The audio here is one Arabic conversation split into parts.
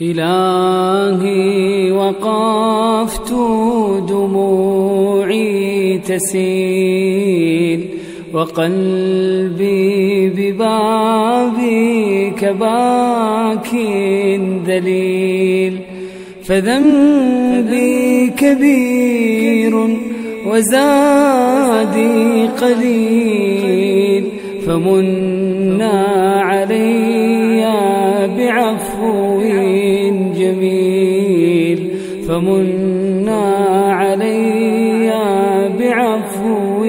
إلهي وقفت دموعي تسيل وقلبي ببابك باك ذليل فذنبي كبير وزادي قليل فمنا علي فمنا علي بعفو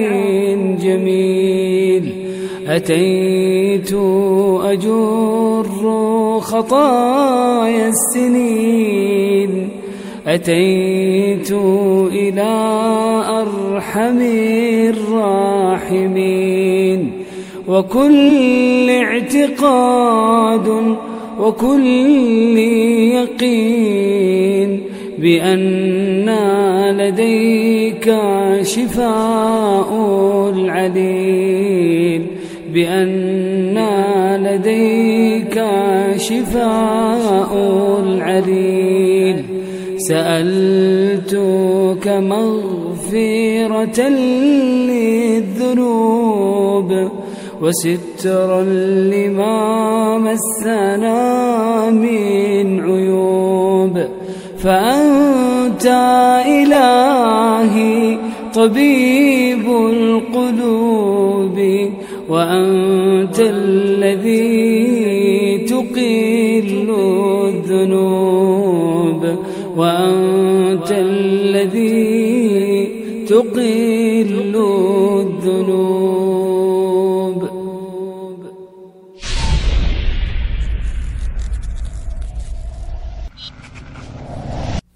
جميل. أتيت أجر خطايا السنين. أتيت إلى أرحم الراحمين. وكل اعتقاد وكل يقين بأن لديك شفاء العليل. بأن لديك شفاء العليل. سألتك مغفرة للذنوب وسترا لما مسنا من عيوب. فأنت إلهي طبيب القلوب وأنت الذي تقل الذنوب وأنت الذي تقل الذنوب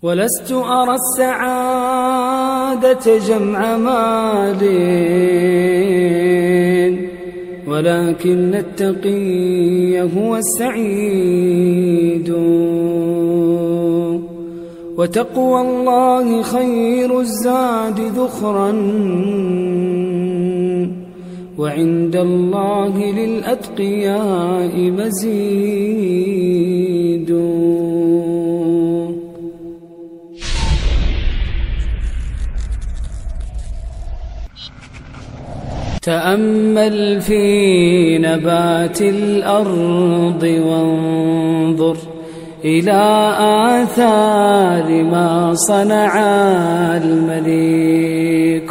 ولست أرى السعادة جمع مال. ولكن التقي هو السعيد. وتقوى الله خير الزاد ذخرا. وعند الله للأتقياء مزيد. تأمل في نبات الأرض وانظر إلى آثار ما صنع المليك.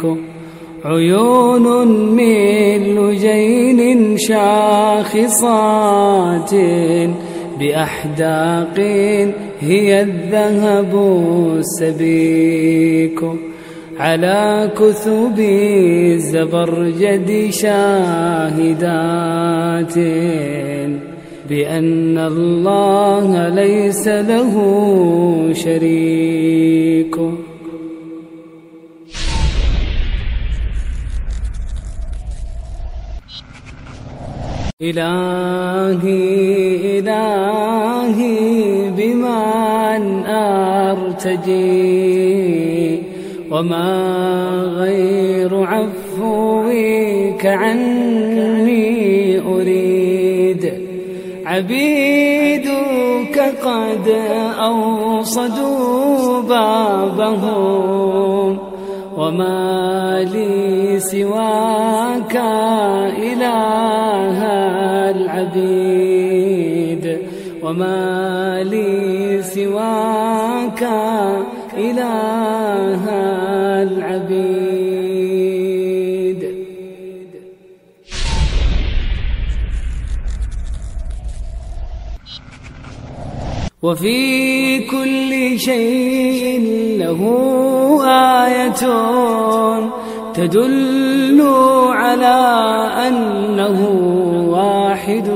عيون من لجين شاخصات بأحداق هي الذهب السبيك. على كثب الزبرجد شاهدات بأن الله ليس له شريك. إلهي إلهي بمن أرتجي؟ وما غير عفوك عني أريد. عبيدك قد أوصدوا بابهم وما لي سواك إله العبيد. وما لي سواك إله العبيد. وفي كل شيء له آية تدل على أنه واحد.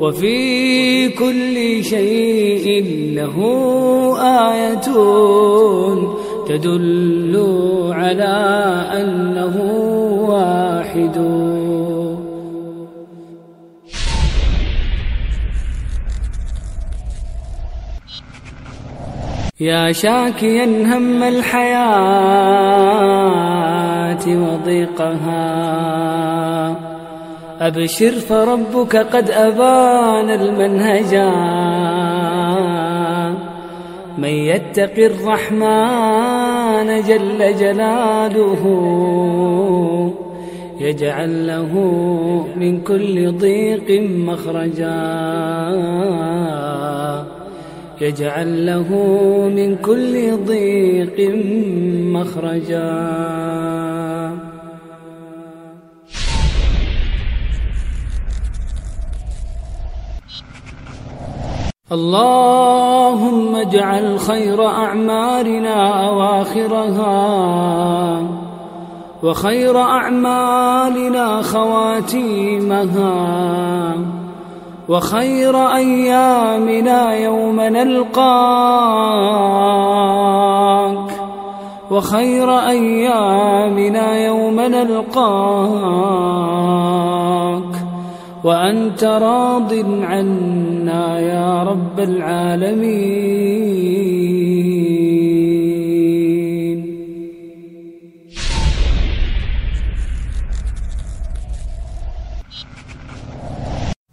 وفي كل شيء له آية تدل على أنه واحد. يا شاكيا هم الحياة وضيقها. أبشر فربك قد أبان المنهجا من يتق الرحمن جل جلاله يجعل له من كل ضيق مخرجا. يجعل له من كل ضيق مخرجا. اللهم اجعل خير أعمالنا أواخرها وخير أعمالنا خواتيمها وخير أيامنا يوم نلقاك وخير أيامنا يوم نلقاك وأنت راض عنا يا رب العالمين.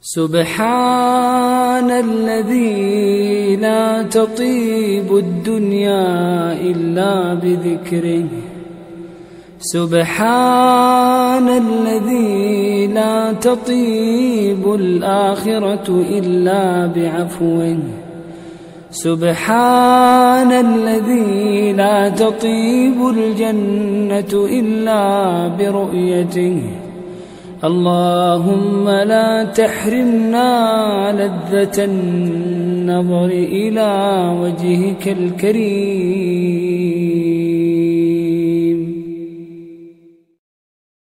سبحان الذي لا تطيب الدنيا إلا بذكره. سبحان الذي لا تطيب الآخرة إلا بعفوه. سبحان الذي لا تطيب الجنة إلا برؤيته. اللهم لا تحرمنا لذة النظر إلى وجهك الكريم.